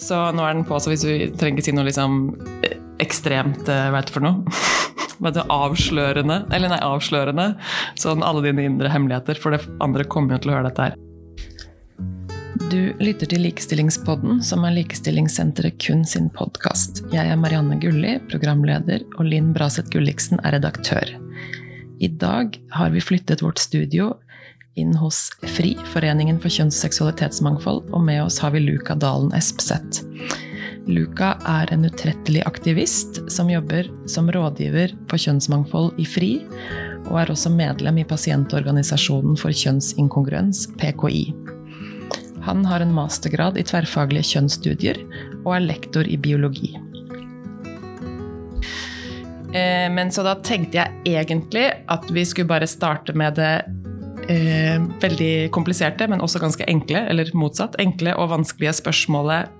Så nå er den på, så hvis vi trenger ikke si noe liksom eh, ekstremt, eh, det for noe? Men det, avslørende? Eller nei, avslørende. Sånn alle dine indre hemmeligheter, for det andre kommer jo til å høre dette her. Du lytter til Likestillingspodden, som er Likestillingssenteret kun sin podkast. Jeg er Marianne Gulli, programleder, og Linn Braseth Gulliksen er redaktør. I dag har vi flyttet vårt studio inn hos FRI, Foreningen for kjønns- og seksualitetsmangfold, og med oss har vi Luka Dalen Espseth. Luka er en utrettelig aktivist som jobber som rådgiver på kjønnsmangfold i FRI, og er også medlem i pasientorganisasjonen for kjønnsinkongruens, PKI. Han har en mastergrad i tverrfaglige kjønnsstudier og er lektor i biologi. Eh, men så da tenkte jeg egentlig at vi skulle bare starte med det eh, veldig kompliserte, men også ganske enkle, eller motsatt, enkle og vanskelige spørsmålet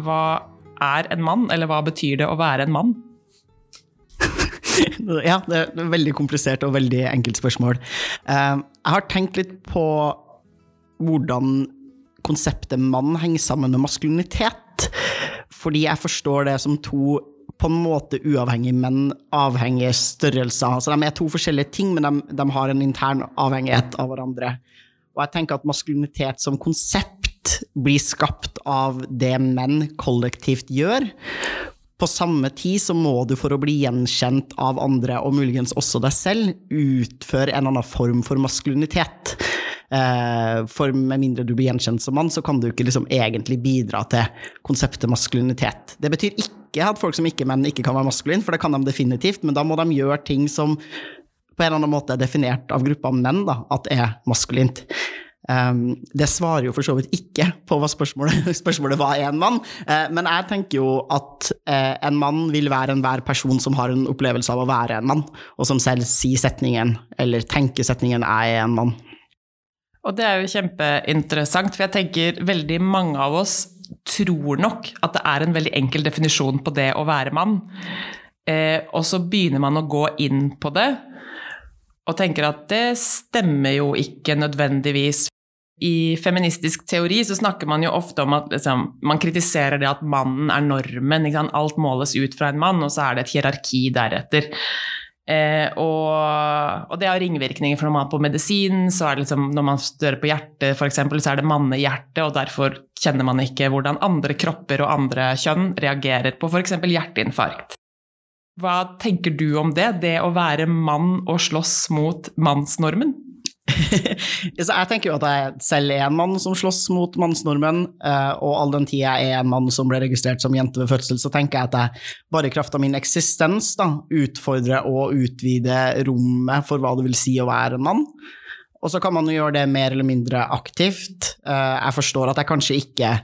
hva er en mann, eller hva betyr det å være en mann? ja, det er et veldig komplisert og veldig enkelt spørsmål. Eh, jeg har tenkt litt på hvordan konseptet mann henger sammen med maskulinitet. Fordi jeg forstår det som to på en måte uavhengige, men avhengige størrelser. Så de er to forskjellige ting, men de, de, har en intern avhengighet av hverandre. Og jeg tenker at maskulinitet som konsept blir skapt av det menn kollektivt gjør. På samme tid så må du for å bli gjenkjent av andre, og muligens også deg selv, utføre en annen form for maskulinitet. Eh, for med mindre du blir gjenkjent som mann, så kan du ikke liksom egentlig bidra til konseptet maskulinitet. Det betyr ikke at folk som ikke menn ikke kan være maskuline, for det kan de definitivt, men da må de gjøre ting som på en eller annen måte er definert av gruppa menn da, at er maskulint. Um, det svarer jo for så vidt ikke på hva spørsmålet, spørsmålet hva er en mann, uh, men jeg tenker jo at uh, en mann vil være enhver person som har en opplevelse av å være en mann, og som selv sier setningen, eller tenker setningen 'jeg er en mann'. Og det er jo kjempeinteressant, for jeg tenker veldig mange av oss tror nok at det er en veldig enkel definisjon på det å være mann. Eh, og så begynner man å gå inn på det og tenker at det stemmer jo ikke nødvendigvis. I feministisk teori så snakker man jo ofte om at liksom, man kritiserer det at mannen er normen. Alt måles ut fra en mann, og så er det et hierarki deretter. Eh, og, og, det har ringvirkninger for når man er på medisin, så er det liksom, når man stører på hjertet f.eks., så er det mannehjerte, og derfor kjenner man ikke hvordan andre kropper og andre kjønn reagerer på f.eks. hjerteinfarkt. Hva tenker du om det, det å være mann og slåss mot mannsnormen? Jeg tenker jo at jeg selv er en mann som slåss mot mannsnormen, eh, og all den tid jeg er en mann som ble registrert som jente ved fødsel, så tenker jeg at jeg bare i kraft av min eksistens da, utfordrer og utvider rommet for hva det vil si å være en mann. Og så kan man jo gjøre det mer eller mindre aktivt. Eh, jeg forstår at jeg kanskje ikke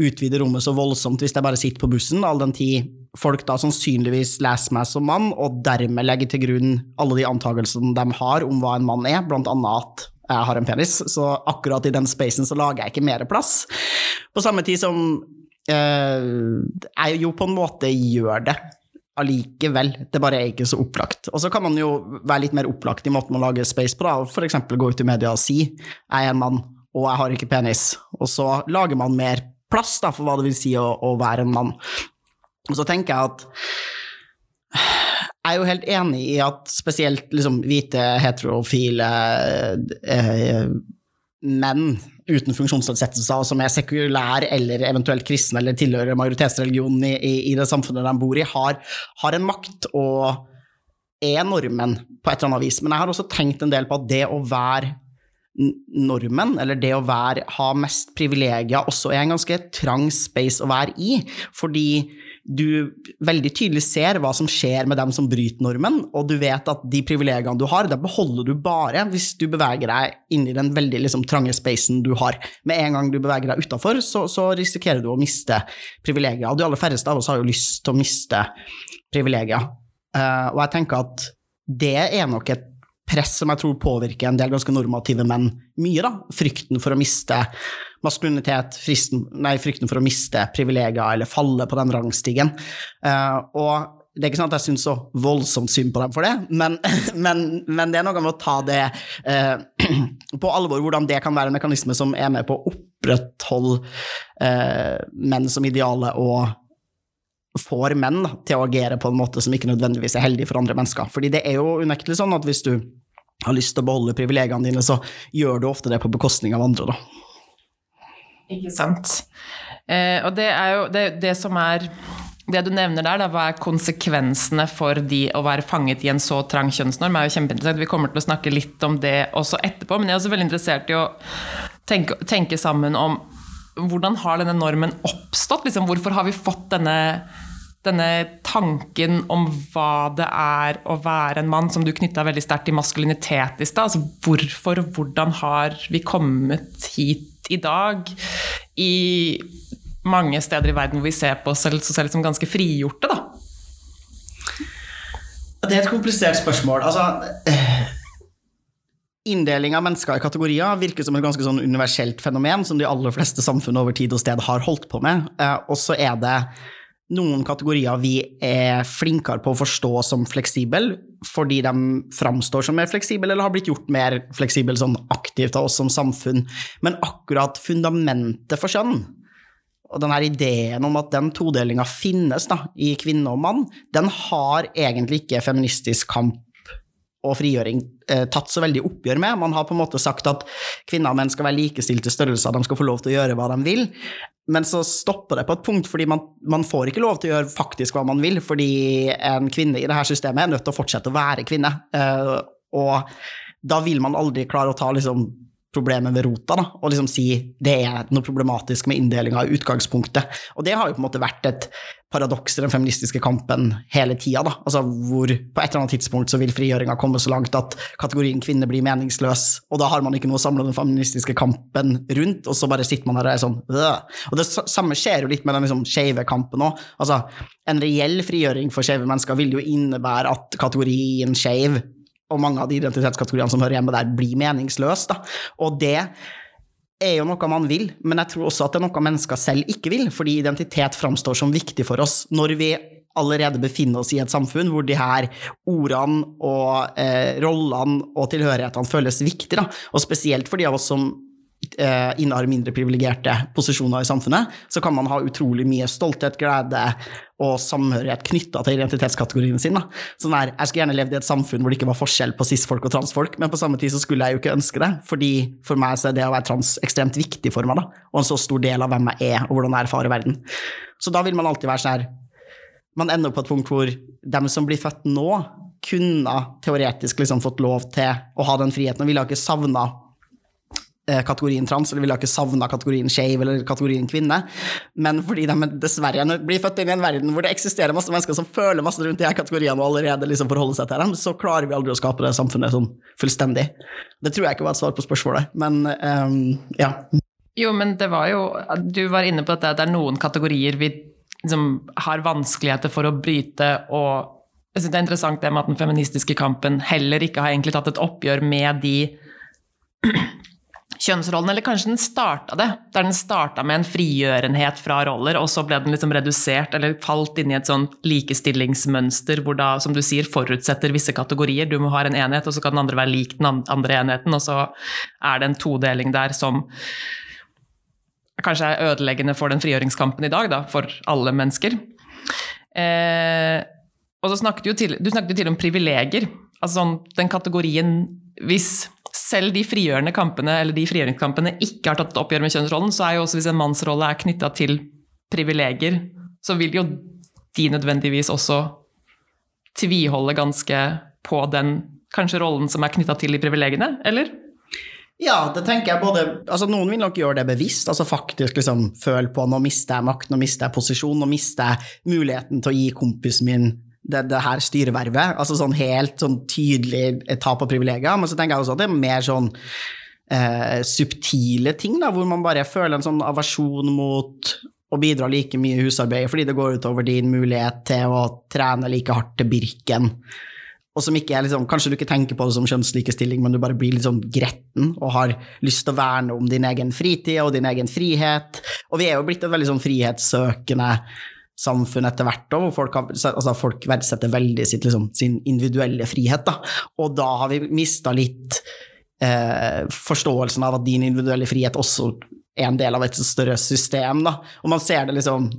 utvider rommet så voldsomt hvis jeg bare sitter på bussen, all den tid folk da sannsynligvis leser meg som mann, og dermed legger til grunn alle de antakelsene de har om hva en mann er, blant annet at jeg har en penis. Så akkurat i den spacen så lager jeg ikke mer plass. På samme tid som eh, jeg jo på en måte gjør det allikevel. Det bare er ikke så opplagt. Og så kan man jo være litt mer opplagt i måten man lager space på, da. F.eks. gå ut i media og si 'jeg er en mann, og jeg har ikke penis', og så lager man mer plass da, for hva det vil si å, å være en mann. Og så tenker jeg at jeg er jo helt enig i at spesielt liksom, hvite, heterofile eh, menn uten funksjonsnedsettelser som er sekulære eller eventuelt kristne eller tilhører majoritetsreligionen i, i, i, det samfunnet de bor i, har, har, en makt og er normen på et eller annet vis. Men jeg har også tenkt en del på at det å være normen, eller det å være, ha mest privilegier, også er en ganske trang space å være i. Fordi du veldig tydelig ser hva som skjer med dem som bryter normen, og du vet at de privilegiene du har, det beholder du bare hvis du beveger deg inn i den veldig liksom, trange spacen du har. Med en gang du beveger deg utafor, så, så, risikerer du å miste privilegier. Og de aller færreste av oss har jo lyst til å miste privilegier. Uh, og jeg tenker at det er nok et press som jeg tror påvirker en del ganske normative menn mye. da. Frykten for å miste maskulinitet, fristen, nei, frykten for å miste privilegier eller falle på den rangstigen. Uh, og det er ikke sånn at jeg syns så voldsomt synd på dem for det, men, men, men det er noe med å ta det eh, på alvor, hvordan det kan være en mekanisme som er med på å opprettholde eh, menn som ideale og får menn til å agere på en måte som ikke nødvendigvis er heldig for andre mennesker. Fordi det er jo unektelig sånn at hvis du har lyst til å beholde privilegiene dine, så gjør du ofte det på bekostning av andre, da. Ikke sant. Eh, og det er jo det, det som er det du nevner der, da, hva er konsekvensene for de å være fanget i en så trang kjønnsnorm, er jo kjempeinteressant. Vi kommer til å snakke litt om det også etterpå, men jeg er også veldig interessert i å tenke, tenke sammen om hvordan har denne normen oppstått? Liksom, hvorfor har vi fått denne, denne tanken om hva det er å være en mann, som du knytta veldig sterkt til maskulinitet i stad? Altså, hvorfor og hvordan har vi kommet hit i dag? I mange steder i verden hvor vi ser på oss selv, selv som ganske frigjorte, da? Det er et komplisert spørsmål. Altså Inndeling av mennesker i kategorier virker som et ganske sånn universelt fenomen som de aller fleste samfunn over tid og sted har holdt på med. Eh, og så er det noen kategorier vi er flinkere på å forstå som fleksible, fordi de framstår som mer fleksible, eller har blitt gjort mer fleksible sånn aktivt av oss som samfunn. Men akkurat fundamentet for kjønn, og denne ideen om at den todelinga finnes da, i kvinne og mann, den har egentlig ikke feministisk kamp og frigjøring eh, tatt så veldig oppgjør med. Man har på en måte sagt at kvinner og menn skal være likestilte størrelser, de skal få lov til å gjøre hva de vil. Men så stopper det på et punkt, fordi man, man, får ikke lov til å gjøre faktisk hva man vil, fordi en kvinne i dette systemet er nødt til å fortsette å være kvinne. Eh, og da vil man aldri klare å ta liksom problemet ved rota, da, og liksom si det er noe problematisk med inndelinga i utgangspunktet. Og det har jo på en måte vært et paradoks i den feministiske kampen hele tida, da. Altså hvor på et eller annet tidspunkt så vil frigjøringa komme så langt at kategorien kvinne blir meningsløs, og da har man ikke noe å samle den feministiske kampen rundt, og så bare sitter man der og er sånn øh. Og det samme skjer jo litt med den liksom skeive kampen òg. Altså, en reell frigjøring for skeive mennesker vil jo innebære at kategorien skeiv og mange av de identitetskategoriene som hører hjemme der, blir meningsløse. Og det er jo noe man vil, men jeg tror også at det er noe mennesker selv ikke vil, fordi identitet framstår som viktig for oss når vi allerede befinner oss i et samfunn hvor de her ordene og eh, rollene og tilhørighetene føles viktige, da. og spesielt for de av oss som innehar mindre privilegerte posisjoner i samfunnet, så kan man ha utrolig mye stolthet, glede og samhørighet knytta til identitetskategoriene sine. Sånn der, jeg skulle gjerne levd i et samfunn hvor det ikke var forskjell på cis-folk og transfolk, men på samme tid så skulle jeg jo ikke ønske det, fordi for meg så er det å være trans ekstremt viktig for meg, da, og en så stor del av hvem jeg er, og hvordan jeg erfarer verden. Så da vil man alltid være sånn her Man ender på et punkt hvor dem som blir født nå, kunne teoretisk liksom fått lov til å ha den friheten, og ville ikke savna Eh, kategorien trans, eller ville ikke savna kategorien skeiv eller kategorien kvinne. Men fordi de dessverre blir født inn i en verden hvor det eksisterer masse mennesker som føler masse rundt de her kategoriene og allerede liksom forholder seg til dem, så klarer vi aldri å skape det samfunnet sånn fullstendig. Det tror jeg ikke var et svar på spørsmålet, men um, ja. Jo, men det var jo Du var inne på at det er noen kategorier vi liksom har vanskeligheter for å bryte og jeg synes Det er interessant det med at den feministiske kampen heller ikke har egentlig tatt et oppgjør med de kjønnsrollen, eller kanskje den starta det. Der den starta med en frigjørenhet fra roller, og så ble den liksom redusert eller falt inn i et sånn likestillingsmønster hvor da, som du sier, forutsetter visse kategorier. Du må ha en enhet, og så kan den andre være lik den andre enheten, og så er det en todeling der som kanskje er ødeleggende for den frigjøringskampen i dag, da, for alle mennesker. Eh, og så snakket du, til, du snakket jo til om privilegier. Altså sånn, den kategorien Hvis selv de frigjørende kampene eller de frigjøringskampene ikke har tatt oppgjør med kjønnsrollen, så er jo også hvis en mannsrolle er knytta til privilegier, så vil jo de nødvendigvis også tviholde ganske på den kanskje rollen som er knytta til de privilegiene, eller? Ja, det tenker jeg både altså Noen vil nok gjøre det bevisst, altså faktisk liksom føle på nå mister jeg makt, nå mister jeg posisjon, nå mister jeg muligheten til å gi kompisen min det, det, her styrevervet. Altså sånn helt sånn tydelig tap av privilegier. Men så tenker jeg også at det er mer sånn eh, subtile ting, da, hvor man bare føler en sånn aversjon mot å bidra like mye i husarbeidet fordi det går utover din mulighet til å trene like hardt til Birken. Og som ikke er liksom, Kanskje du ikke tenker på det som kjønnslikestilling, men du bare blir litt sånn gretten og har lyst til å verne om din egen fritid og din egen frihet. Og vi er jo blitt et veldig sånn frihetssøkende samfunn etter hvert, da, hvor folk, har, altså folk verdsetter veldig sitt, liksom, sin individuelle frihet. Da. Og da har vi mista litt eh, forståelsen av at din individuelle frihet også er en del av et større system. Da. Og man ser det liksom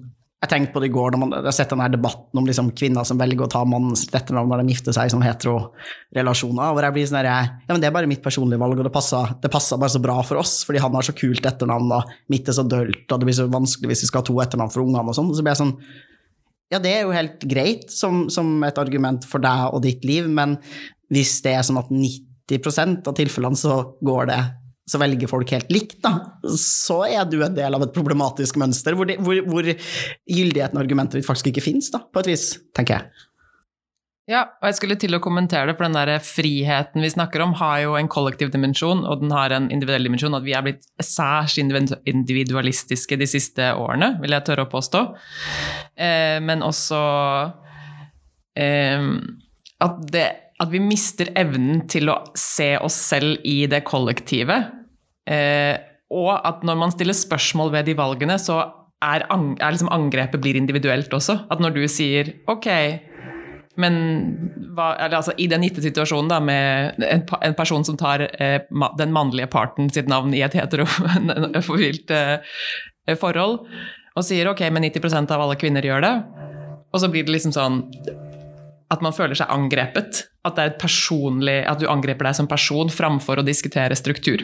jeg tenkte på det i går når man har sett denne debatten om liksom kvinner som velger å ta mannens etternavn når de gifter seg i sånne hetero-relasjoner. hvor jeg blir sånn her, ja, men Det er bare mitt personlige valg, og det passer, det passer, bare så bra for oss, fordi han har så kult etternavn, og mitt er så dølt, og det blir så vanskelig hvis vi skal ha to etternavn for ungene og sånn. Så blir jeg sånn Ja, det er jo helt greit som, som et argument for deg og ditt liv, men hvis det er sånn at 90% av tilfellene så går det så velger folk helt likt, da, så er du en del av et problematisk mønster hvor, de, hvor, hvor gyldigheten av argumentet ditt faktisk ikke fins, på et vis, tenker jeg. Ja, og jeg skulle til å kommentere det, for den der friheten vi snakker om, har jo en kollektiv dimensjon, og den har en individuell dimensjon. At vi er blitt særs individualistiske de siste årene, vil jeg tørre å påstå. Eh, men også eh, at, det, at vi mister evnen til å se oss selv i det kollektive. Eh, og at når man stiller spørsmål ved de valgene, så er, er liksom angrepet blir individuelt også. At når du sier ok, men hva, altså, i den gitte situasjonen da, med en, en, person som tar eh, den mannlige parten sitt navn i et heterofilt eh, forhold, og sier ok, men 90% av alle kvinner gjør det, og så blir det liksom sånn at man føler seg angrepet. At, det er et personlig, at du angriper deg som person framfor å diskutere struktur.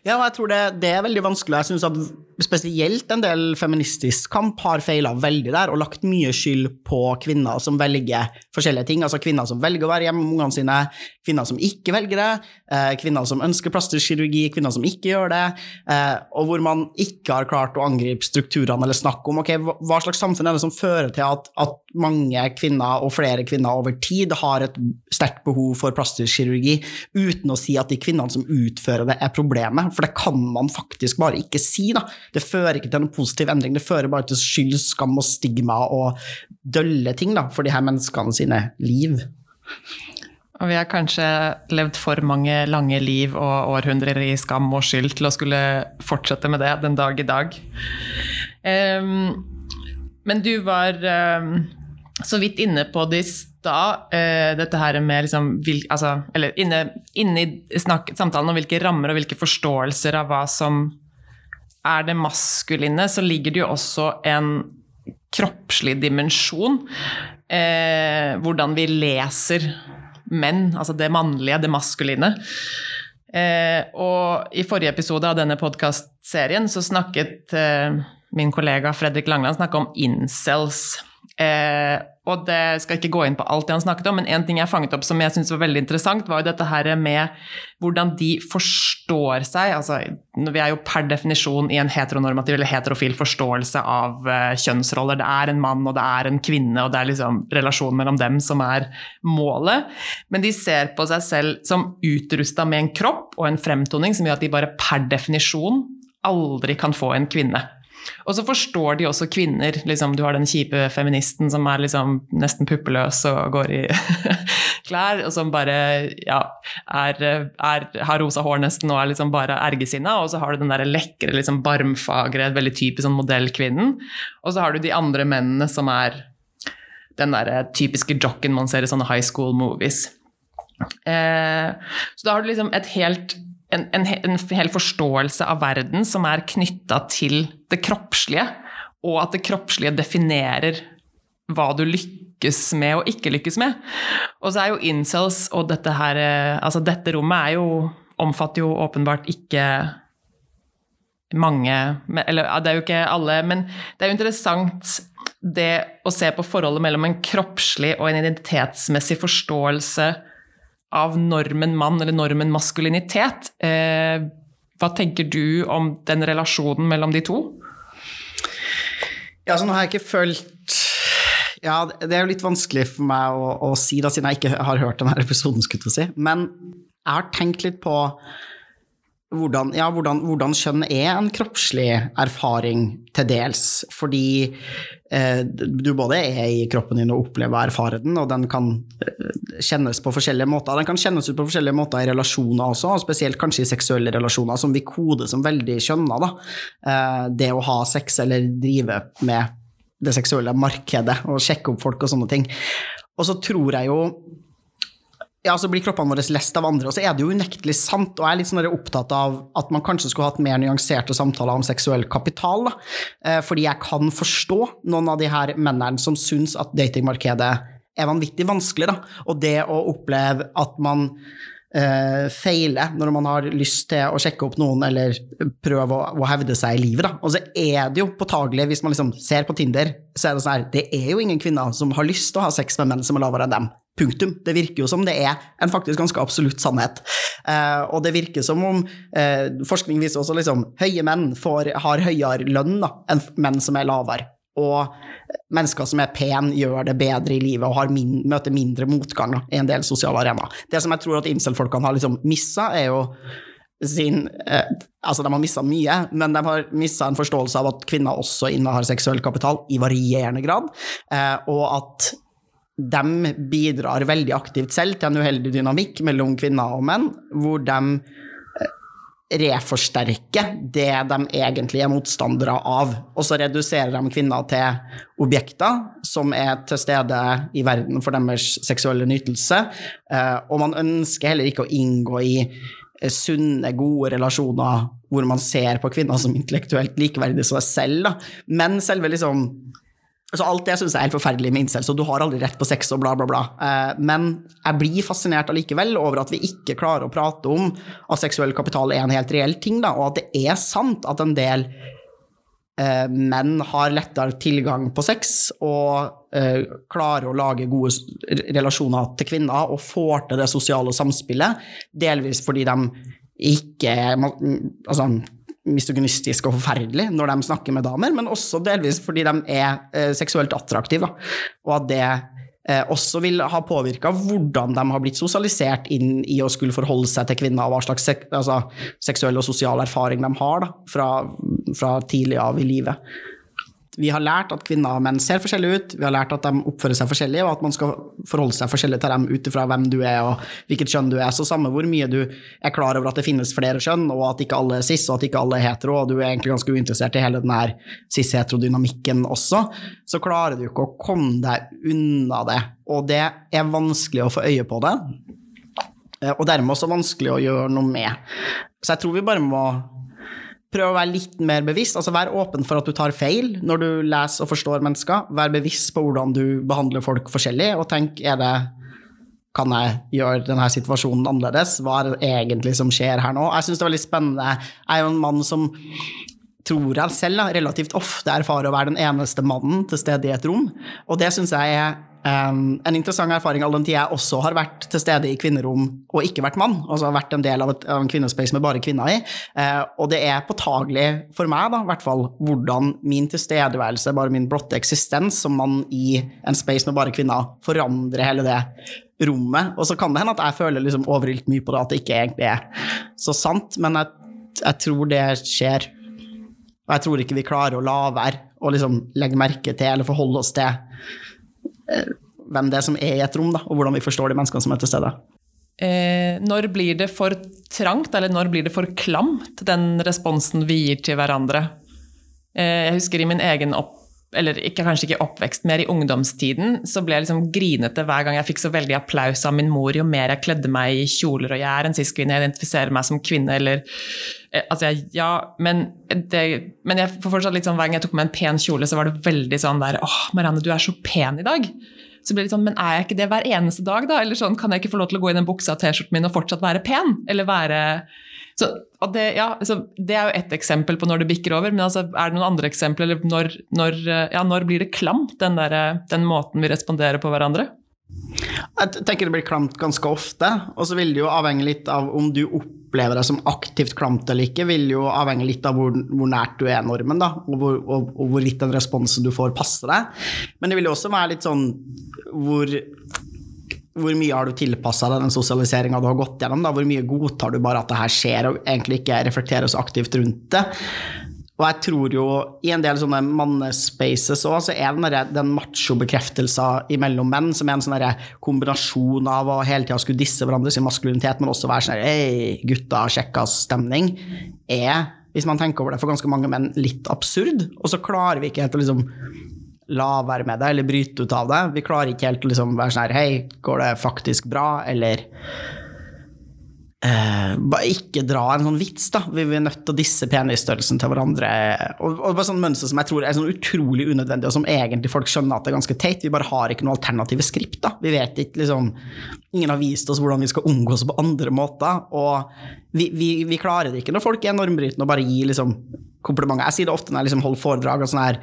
Ja, og jeg tror det, det er veldig vanskelig. Jeg synes at spesielt en del feministisk kamp har feila veldig der, og lagt mye skyld på kvinner som velger forskjellige ting. Altså kvinner som velger å være hjemme med ungene sine, kvinner som ikke velger det, eh, kvinner som ønsker plastisk kirurgi, kvinner som ikke gjør det, eh, og hvor man ikke har klart å angripe strukturene eller snakke om ok, hva slags samfunn er det som fører til at, at mange kvinner, og flere kvinner over tid, har et sterkt behov for plastisk kirurgi, uten å si at de kvinnene som utfører det, er problemet. For det kan man faktisk bare ikke si. da. Det fører ikke til noen positiv endring, det fører bare til skyld, skam og stigma og dølle ting da, for de her menneskene sine liv. Og vi har kanskje levd for mange lange liv og århundrer i skam og skyld til å skulle fortsette med det den dag i dag. Um, men du var um, så vidt inne på det i stad, uh, dette her med liksom vil, altså, Eller inne, inne i snakk, samtalen om hvilke rammer og hvilke forståelser av hva som er det maskuline, så ligger det jo også en kroppslig dimensjon. Uh, hvordan vi leser menn, altså det mannlige, det maskuline. Uh, og i forrige episode av denne podkastserien så snakket min kollega Fredrik Langland om incels. Eh, og det skal ikke gå inn på alt det han snakket om, men én ting jeg fanget opp som jeg syntes var veldig interessant, var jo dette her med hvordan de forstår seg. altså Vi er jo per definisjon i en heteronormativ eller heterofil forståelse av uh, kjønnsroller. Det er en mann og det er en kvinne, og det er liksom relasjonen mellom dem som er målet. Men de ser på seg selv som utrusta med en kropp og en fremtoning som gjør at de bare per definisjon aldri kan få en kvinne. Og så forstår de også kvinner. Liksom, du har den kjipe feministen som er liksom nesten puppeløs og går i klær, og som bare ja, er, er, har rosa hår nesten og er liksom bare ergesinna. Og så har du den der lekre, liksom barmfagre, veldig typisk sånn modellkvinnen. Og så har du de andre mennene som er den der typiske jocken man ser i sånne high school movies. Eh, så da har du liksom et helt en, en, en hel forståelse av verden som er knytta til det kroppslige, og at det kroppslige definerer hva du lykkes med og ikke lykkes med. Og så er jo incels og dette her eh, Altså, dette rommet er jo Omfatter jo åpenbart ikke mange Eller det er jo ikke alle, men det er jo interessant det å se på forholdet mellom en kroppslig og en identitetsmessig forståelse av normen mann eller normen maskulinitet. Eh, hva tenker du om den relasjonen mellom de to? Ja, så nå har jeg ikke følt Ja, det er jo litt vanskelig for meg å, å si, da, siden jeg ikke har hørt denne episoden, skulle jeg si. Men jeg har tenkt litt på hvordan, ja, hvordan, hvordan, kjønn er en kroppslig erfaring til dels. Fordi eh, du både er i kroppen din og opplever og erfarer den, og den kan eh, kjennes på forskjellige måter. Den kan kjennes ut på forskjellige måter i relasjoner også, og spesielt kanskje i seksuelle relasjoner, som vi koder som veldig kjønna. Eh, det å ha sex eller drive med det seksuelle markedet og sjekke opp folk og sånne ting. Og så tror jeg jo ja, så blir kroppene våre lest av andre, og så er det jo unektelig sant. Og jeg er litt sånn opptatt av at man kanskje skulle hatt mer nyanserte samtaler om seksuell kapital. Da. Eh, fordi jeg kan forstå noen av de her mennene som syns at datingmarkedet er vanvittig vanskelig. Da. Og det å oppleve at man uh, feiler når man har lyst til å sjekke opp noen eller prøve å, å hevde seg i livet. Da. Og så er det jo påtagelig, hvis man liksom ser på Tinder, så er det sånn her Det er jo ingen kvinner som har lyst til å ha sex med menn som er lavere enn dem. Punktum. Det virker jo som det er en faktisk ganske absolutt sannhet. Eh, og det virker som om eh, Forskning viser også liksom høye menn får, har høyere lønn da, enn menn som er lavere og mennesker som er pen, gjør det bedre i livet og min, møter mindre motgang i en del sosiale arenaer. Det som jeg tror at incel-folkene har liksom missa, er jo sin eh, Altså, de har mista mye, men de har mista en forståelse av at kvinner også innehar seksuell kapital i varierende grad, eh, og at de bidrar veldig aktivt selv til en uheldig dynamikk mellom kvinner og menn, hvor de reforsterke det de egentlig er motstandere av. Og så reduserer de kvinner til objekter som er til stede i verden for deres seksuelle nytelse. Eh, og man ønsker heller ikke å inngå i eh, sunne, gode relasjoner hvor man ser på kvinner som intellektuelt likeverdige som seg selv. Men selve liksom Altså alt det syns jeg er helt forferdelig med incels, så du har aldri rett på sex og bla, bla, bla. Eh, men jeg blir fascinert allikevel over at vi ikke klarer å prate om at seksuell kapital er en helt reell ting, da, og at det er sant at en del eh, menn har lettere tilgang på sex og eh, klarer å lage gode relasjoner til kvinner og får til det sosiale samspillet, delvis fordi de ikke altså, misogynistisk og forferdelig når de snakker med damer, men også delvis fordi de er eh, seksuelt attraktive. Og at det eh, også vil ha påvirka hvordan de har blitt sosialisert inn i å skulle forholde seg til kvinner, og hva slags sek altså, seksuell og sosial erfaring de har da, fra, fra tidlig av i livet vi har lært at kvinner og menn ser forskjellige ut, vi har lært at de oppfører seg forskjellig, og at man skal forholde seg forskjellig til dem ut ifra hvem du er og hvilket kjønn du er. Så samme hvor mye du er klar over at det finnes flere kjønn, og at ikke alle er cis, og at ikke alle er hetero, og du er egentlig ganske uinteressert i hele den her cis-hetero-dynamikken også, så klarer du ikke å komme deg unna det. Og det er vanskelig å få øye på det, eh, og dermed også vanskelig å gjøre noe med. Så jeg tror vi bare må prøv å være litt mer bevisst. altså Vær åpen for at du tar feil når du leser og forstår mennesker. Vær bevisst på hvordan du behandler folk forskjellig, og tenk er det kan jeg gjøre denne situasjonen annerledes? Hva er det egentlig som skjer her nå? Jeg syns det er veldig spennende. Jeg er jo en mann som tror jeg selv relativt ofte erfarer å være den eneste mannen til stede i et rom, og det syns jeg er Um, en interessant erfaring all den tid jeg også har vært til stede i kvinnerom og ikke vært mann. altså vært en del av, et, av en kvinnespace med bare kvinner i. Uh, og det er påtagelig for meg, da, hvert fall, hvordan min tilstedeværelse, bare min blotte eksistens som mann i en space med bare kvinner, forandrer hele det rommet. Og så kan det hende at jeg føler liksom overilt mye på det, at det ikke egentlig er så sant, men jeg, jeg tror det skjer. Og jeg tror ikke vi klarer å la være å liksom legge merke til eller forholde oss til hvem det er som er i et rom, da, og hvordan vi forstår de menneskene som er til stede. Eh, når blir det for trangt, eller når blir det for klamt, den responsen vi gir til hverandre? Eh, jeg husker i min egen opp eller ikke, kanskje ikke oppvekst, mer i ungdomstiden, så ble jeg liksom grinete hver gang jeg fikk så veldig applaus av min mor jo mer jeg kledde meg i kjoler, og jeg er en cis-kvinne, jeg identifiserer meg som kvinne, eller eh, Altså, jeg, ja, men, det, men jeg får fortsatt litt sånn, hver gang jeg tok på meg en pen kjole, så var det veldig sånn der åh, Marianne, du er så pen i dag. Så ble det litt sånn, men er jeg ikke det hver eneste dag, da? Eller sånn, kan jeg ikke få lov til å gå i den buksa og T-skjorten min og fortsatt være pen? Eller være så, det, ja, det, er jo ett eksempel på når det bikker over, men altså, er det noen andre eksempler? Når, når, ja, når blir det klamt, den, der, den måten vi responderer på hverandre? Jeg tenker det blir klamt ganske ofte, og så vil det jo avhenge litt av om du opplever deg som aktivt klamt eller ikke, vil jo avhenge litt av hvor, hvor nært du er normen, da, og, hvor, og, og hvorvidt den responsen du får, passer deg. Men det vil jo også være litt sånn hvor hvor mye har du tilpassa deg den sosialiseringa du har gått gjennom? Da? Hvor mye godtar du bare at det her skjer, og egentlig ikke reflekterer så aktivt rundt det? Og jeg tror jo i en del sånne mannespaces òg, så er den, den macho-bekreftelsen imellom menn, som er en sånn kombinasjon av å hele tida skulle disse hverandres maskulinitet, men også være sånn hei, gutta, sjekkas-stemning, er, hvis man tenker over det for ganske mange menn, litt absurd. Og så klarer vi ikke helt å liksom la være med det, eller bryte ut av det. Vi klarer ikke helt å liksom være sånn her Hei, går det faktisk bra, eller Eh, bare ikke dra en sånn vits, da. Vi er nødt til å disse penisstørrelsen til hverandre. Og, og bare sånn mønster som jeg tror er sånn utrolig unødvendig, og som egentlig folk skjønner at det er ganske teit. Vi bare har ikke noe alternative skript. da. Vi vet ikke liksom Ingen har vist oss hvordan vi skal omgås på andre måter. Og vi, vi, vi klarer det ikke når folk er normbrytende og bare gir liksom komplimenter. Jeg sier det ofte når jeg liksom holder foredrag. og sånn her,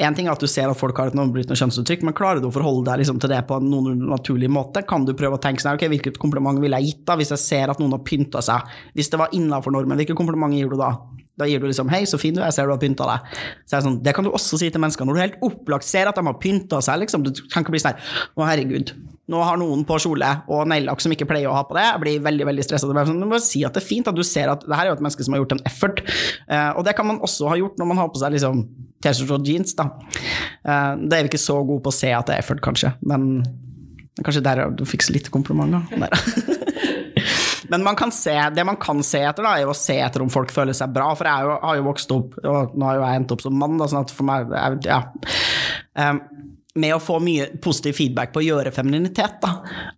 En ting er at du ser at folk har et normbrytende kjønnsuttrykk, men klarer du å forholde deg liksom til det på en noen naturlig måte? Kan du prøve å tenke sånn, ok, hvilket kompliment ville jeg gitt da, hvis jeg ser at noen har pynta seg? Hvis det var innafor normen, hvilket kompliment gir du da? Da gir du liksom 'hei, så fin du er, jeg ser du har pynta deg'. Så er det, sånn, det kan du også si til mennesker når du helt opplagt ser at de har pynta seg. liksom, Du kan ikke bli sånn 'Å, herregud, nå har noen på kjole og neglelakk som ikke pleier å ha på det'. Jeg blir veldig veldig stressa. Sånn, du må si at det er fint at du ser at det her er jo et menneske som har gjort en effort. Eh, og det kan man også ha gjort når man har på seg liksom T-skjorte og jeans. da. Eh, det er vi ikke så gode på å se at det er effort, kanskje, men kanskje der du fikk litt komplimenter. komplimenter. Men se, det man kan se etter, da, er å se etter om folk føler seg bra. For jeg jo, har jo vokst opp, og nå har jo jeg endt opp som mann, da, sånn at for meg Ja. Um, med å få mye positiv feedback på å gjøre femininitet.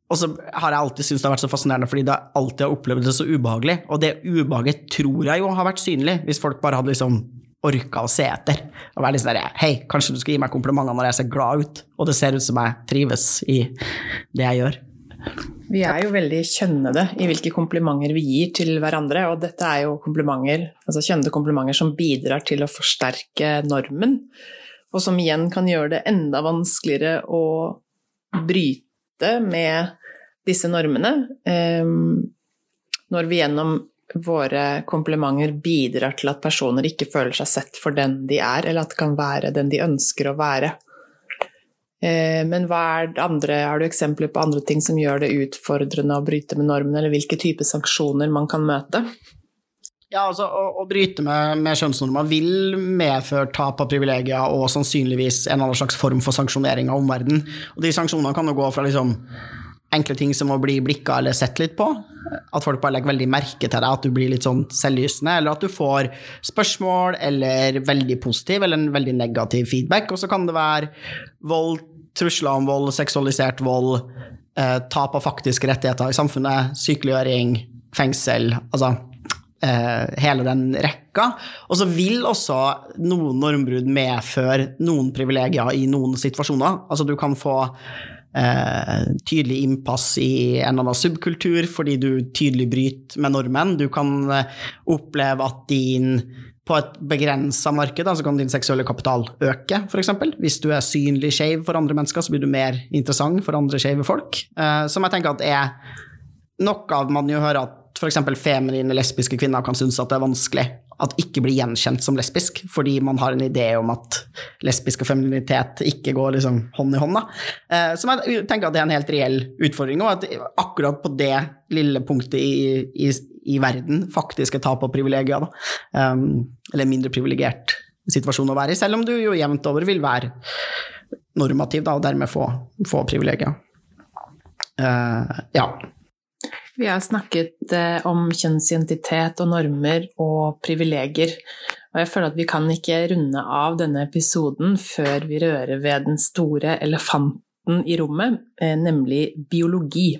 Og så har jeg alltid syntes det har vært så fascinerende, fordi det alltid har opplevd det så ubehagelig. Og det ubehaget tror jeg jo har vært synlig, hvis folk bare hadde liksom orka å se etter. Og være litt sånn Hei, kanskje du skal gi meg komplimenter når jeg ser glad ut, og det ser ut som jeg trives i det jeg gjør. Vi er jo veldig kjønnede i hvilke komplimenter vi gir til hverandre, og dette er jo komplimenter, altså kjønnede komplimenter som bidrar til å forsterke normen, og som igjen kan gjøre det enda vanskeligere å bryte med disse normene. Ehm, når vi gjennom våre komplimenter bidrar til at personer ikke føler seg sett for den de er, eller at det kan være den de ønsker å være. Eh, men andre, har du eksempler på andre ting som gjør det utfordrende å bryte med normene, eller hvilke typer sanksjoner man kan møte? Ja, altså Å, å bryte med, med kjønnsnormer vil medføre tap av privilegier og sannsynligvis en annen slags form for sanksjonering av omverdenen. Og de sanksjonene kan jo gå fra liksom enkle ting som å bli blikka eller sett litt på. At folk bare legger veldig merke til deg, at du blir litt sånn selvlysende, eller at du får spørsmål eller veldig positiv eller en veldig negativ feedback. Og så kan det være vold, trusler om vold, seksualisert vold, eh, tap av faktiske rettigheter i samfunnet, sykeliggjøring, fengsel. Altså eh, hele den rekka. Og så vil også noen normbrudd medføre noen privilegier i noen situasjoner. Altså du kan få eh, tydelig innpass i en eller annen subkultur fordi du tydelig bryter med normen. Du kan eh, oppleve at din på et begrensa marked så kan din seksuelle kapital øke, f.eks. Hvis du er synlig skeiv for andre mennesker, så blir du mer interessant for andre skeive folk. Eh, som jeg tenker at er noe av man jo hører at f.eks. feminine lesbiske kvinner kan synes at det er vanskelig at ikke blir gjenkjent som lesbisk, fordi man har en idé om at lesbisk og femininitet ikke går liksom hånd i hånd. Eh, som jeg tenker at det er en helt reell utfordring, og at akkurat på det lille punktet i, i, i verden faktisk et tap av privilegier, um, eller mindre privilegert situasjon å være i, selv om du jo jevnt over vil være normativ da, og dermed få, få privilegier. Uh, ja. Vi har snakket eh, om kjønnsidentitet og normer og privilegier. Og jeg føler at vi kan ikke runde av denne episoden før vi rører ved den store elefanten i rommet, eh, nemlig biologi.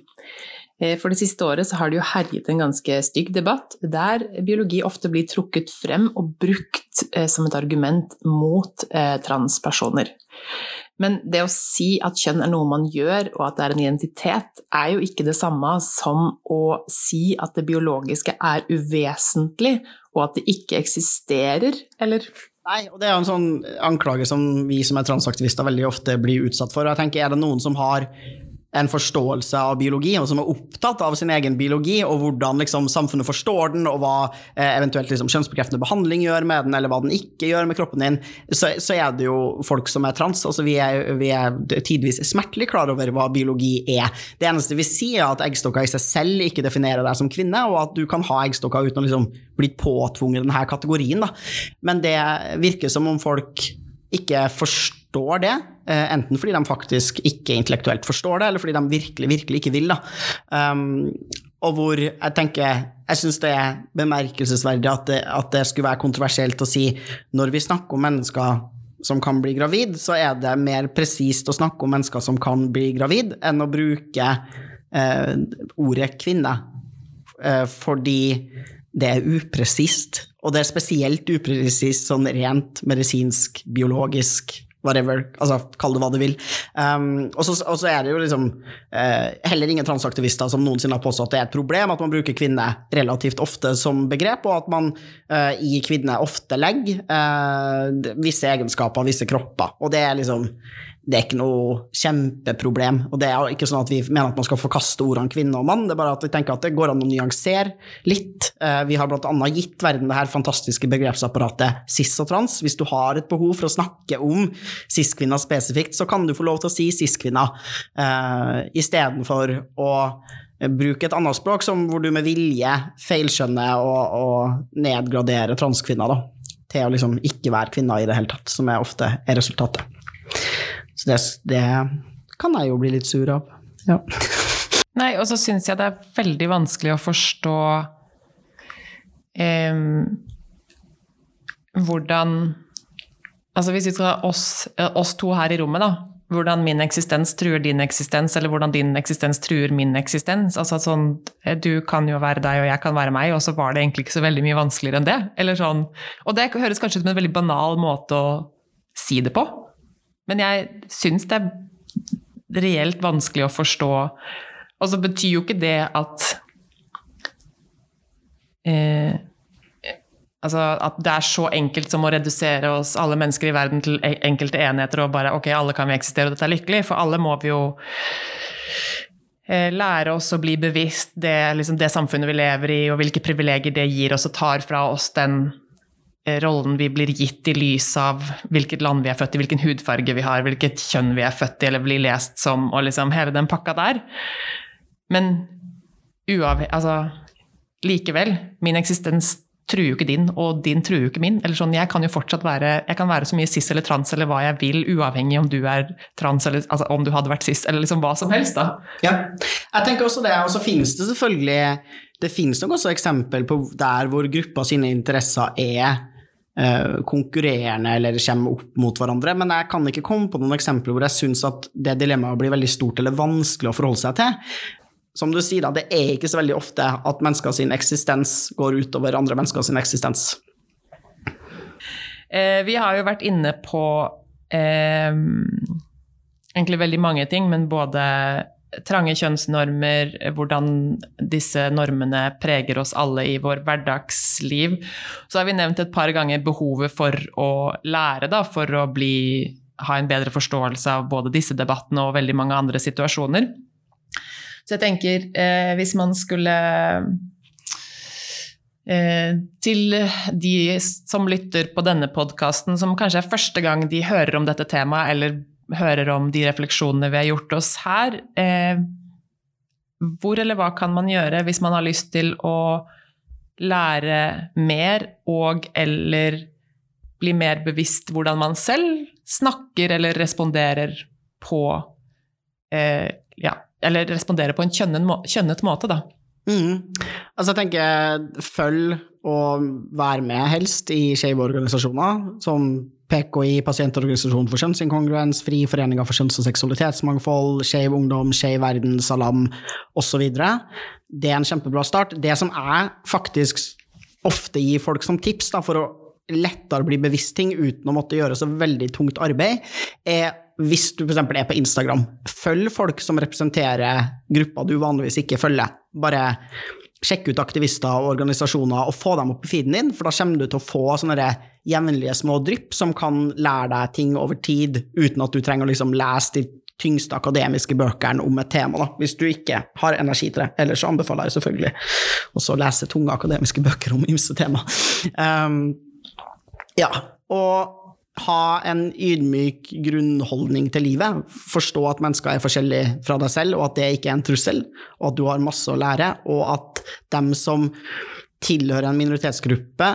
Eh, for det siste året så har det jo herjet en ganske stygg debatt, der biologi ofte blir trukket frem og brukt som et argument mot transpersoner. Men det å si at kjønn er noe man gjør, og at det er en identitet, er jo ikke det samme som å si at det biologiske er uvesentlig, og at det ikke eksisterer, eller? Nei, og det er en sånn anklage som vi som er transaktivister veldig ofte blir utsatt for. Jeg tenker, er det noen som har en forståelse av biologi, og som er opptatt av sin egen biologi, og hvordan liksom, samfunnet forstår den, og hva eh, eventuelt liksom, kjønnsbekreftende behandling gjør med den, eller hva den ikke gjør med kroppen din, så, så er det jo folk som er trans. Altså, vi, er, vi er tidvis smertelig klar over hva biologi er. Det eneste vi sier, er at eggstokker i seg selv ikke definerer deg som kvinne, og at du kan ha eggstokker uten å liksom, bli påtvunget denne kategorien. Da. Men det virker som om folk ikke forstår det, eh, enten fordi de faktisk ikke intellektuelt forstår det, eller fordi de virkelig, virkelig ikke vil. Um, og hvor jeg tenker Jeg syns det er bemerkelsesverdig at det, at det, skulle være kontroversielt å si når vi snakker om mennesker som kan bli gravid, så er det mer presist å snakke om mennesker som kan bli gravid, enn å bruke eh, ordet kvinne. Eh, fordi det er upresist, og det er spesielt upresist sånn rent medisinsk, biologisk, whatever, altså kall det hva du vil. Um, og, så, og, så, er det jo liksom uh, heller ingen transaktivister som noensinne har påstått at det er et problem at man bruker kvinne relativt ofte som begrep, og at man uh, i kvinne ofte legger uh, visse egenskaper, visse kropper. Og det er liksom det er ikke noe kjempeproblem. Og det er ikke sånn at vi mener at man skal forkaste ordene kvinne og mann, det er bare at vi tenker at det går an å nyansere litt. Eh, vi har bl.a. gitt verden det her fantastiske begrepsapparatet cis og trans. Hvis du har et behov for å snakke om cis-kvinner spesifikt, så kan du få lov til å si cis-kvinner uh, istedenfor å bruke et annet språk som hvor du med vilje feilskjønner og, og nedgraderer transkvinner da, til å liksom ikke være kvinner i det hele tatt, som er ofte er resultatet. Så det, det kan jeg jo bli litt sur av. Ja. Nei, og så syns jeg det er veldig vanskelig å forstå eh, hvordan Altså hvis vi skal oss, oss to her i rommet, da. Hvordan min eksistens truer din eksistens, eller hvordan din eksistens truer min eksistens. Altså sånn, Du kan jo være deg, og jeg kan være meg, og så var det egentlig ikke så veldig mye vanskeligere enn det. Eller sånn, Og det høres kanskje ut som en veldig banal måte å si det på, men jeg syns det er reelt vanskelig å forstå. Og så betyr jo ikke det at eh, Altså at det er så enkelt som å redusere oss alle mennesker i verden til enkelte enheter og bare ok, alle kan vi eksistere og dette er lykkelig, for alle må vi jo eh, lære oss å bli bevisst det, liksom det samfunnet vi lever i, og hvilke privilegier det gir oss og tar fra oss den rollen vi blir gitt i lys av hvilket land vi er født i, hvilken hudfarge vi har, hvilket kjønn vi er født i eller blir lest som, og liksom hele den pakka der. Men uavhengig Altså, likevel, min eksistens truer jo ikke din, og din truer jo ikke min. Eller sånn, jeg kan jo fortsatt være jeg kan være så mye cis eller trans eller hva jeg vil, uavhengig om du er trans eller altså, om du hadde vært cis, eller liksom hva som helst, da. Ja, jeg tenker også det, og så finnes det selvfølgelig det finnes nok også eksempel på der hvor gruppa sine interesser er Eh, konkurrerende eller kommer opp mot hverandre. Men jeg kan ikke komme på noen eksempler hvor jeg syns at det dilemmaet blir veldig stort eller vanskelig å forholde seg til. Som du sier, da, det er ikke så veldig ofte at mennesker sin eksistens går utover andre mennesker sin eksistens. Eh, vi har jo vært inne på eh, egentlig veldig mange ting, men både trange kjønnsnormer, hvordan disse normene preger oss alle i vår hverdagsliv. Så har vi nevnt et par ganger behovet for å lære, da, for å bli, ha en bedre forståelse av både disse debattene og veldig mange andre situasjoner. Så jeg tenker, eh, hvis man skulle eh, til de som lytter på denne podkasten, som kanskje er første gang de hører om dette temaet, eller hører om de refleksjonene vi har gjort oss her. Eh, hvor eller hva kan man gjøre hvis man har lyst til å lære mer og eller bli mer bevisst hvordan man selv snakker eller responderer på eh, Ja, eller responderer på en kjønnet måte, da. Mm. Altså, jeg tenker følg og vær med, helst, i skeive organisasjoner, som PKI, Pasientorganisasjonen for kjønnsinkongruens, Fri foreninga for kjønns- og seksualitetsmangfold, Skeiv ungdom, Skeiv verden, Salam osv. Det er en kjempebra start. Det som jeg faktisk ofte gir folk som tips da, for å lettere bli bevisst ting uten å måtte gjøre så veldig tungt arbeid, er hvis du f.eks. er på Instagram, følg folk som representerer grupper du vanligvis ikke følger. Bare sjekk ut aktivister og organisasjoner og få dem opp i feeden din, for da kommer du til å få sånne jevnlige små drypp som kan lære deg ting over tid, uten at du trenger å liksom lese de tyngste akademiske bøkene om et tema, da, hvis du ikke har energi til det. Ellers så anbefaler jeg selvfølgelig også å lese tunge akademiske bøker om ymse tema. Um, ja, og ha en ydmyk grunnholdning til livet. Forstå at mennesker er forskjellige fra deg selv, og at det ikke er en trussel, og at du har masse å lære, og at dem som tilhører en minoritetsgruppe,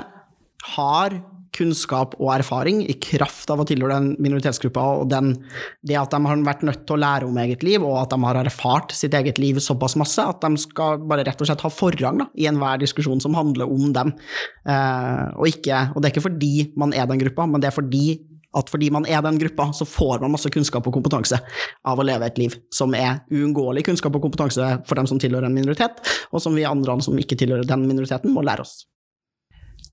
har kunnskap og erfaring i kraft av å tilhøre den minoritetsgruppa, og den, det at de har vært nødt til å lære om eget liv, og at de har erfart sitt eget liv såpass masse at de skal bare rett og slett ha forrang da, i enhver diskusjon som handler om dem. Eh, og, ikke, og det er ikke fordi man er den gruppa, men det er fordi at fordi man er den gruppa, så får man masse kunnskap og kompetanse av å leve et liv som er uunngåelig kunnskap og kompetanse for dem som tilhører en minoritet, og som vi andre som ikke tilhører den minoriteten, må lære oss.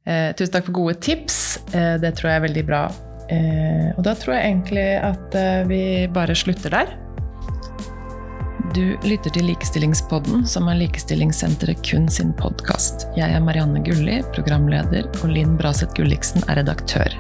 Eh, tusen takk for gode tips. Eh, det tror jeg er veldig bra. Eh, og da tror jeg egentlig at eh, vi bare slutter der. Du lytter til Likestillingspodden, som er Likestillingssenteret kun sin podkast. Jeg er Marianne Gulli, programleder, og Linn Braseth Gulliksen er redaktør.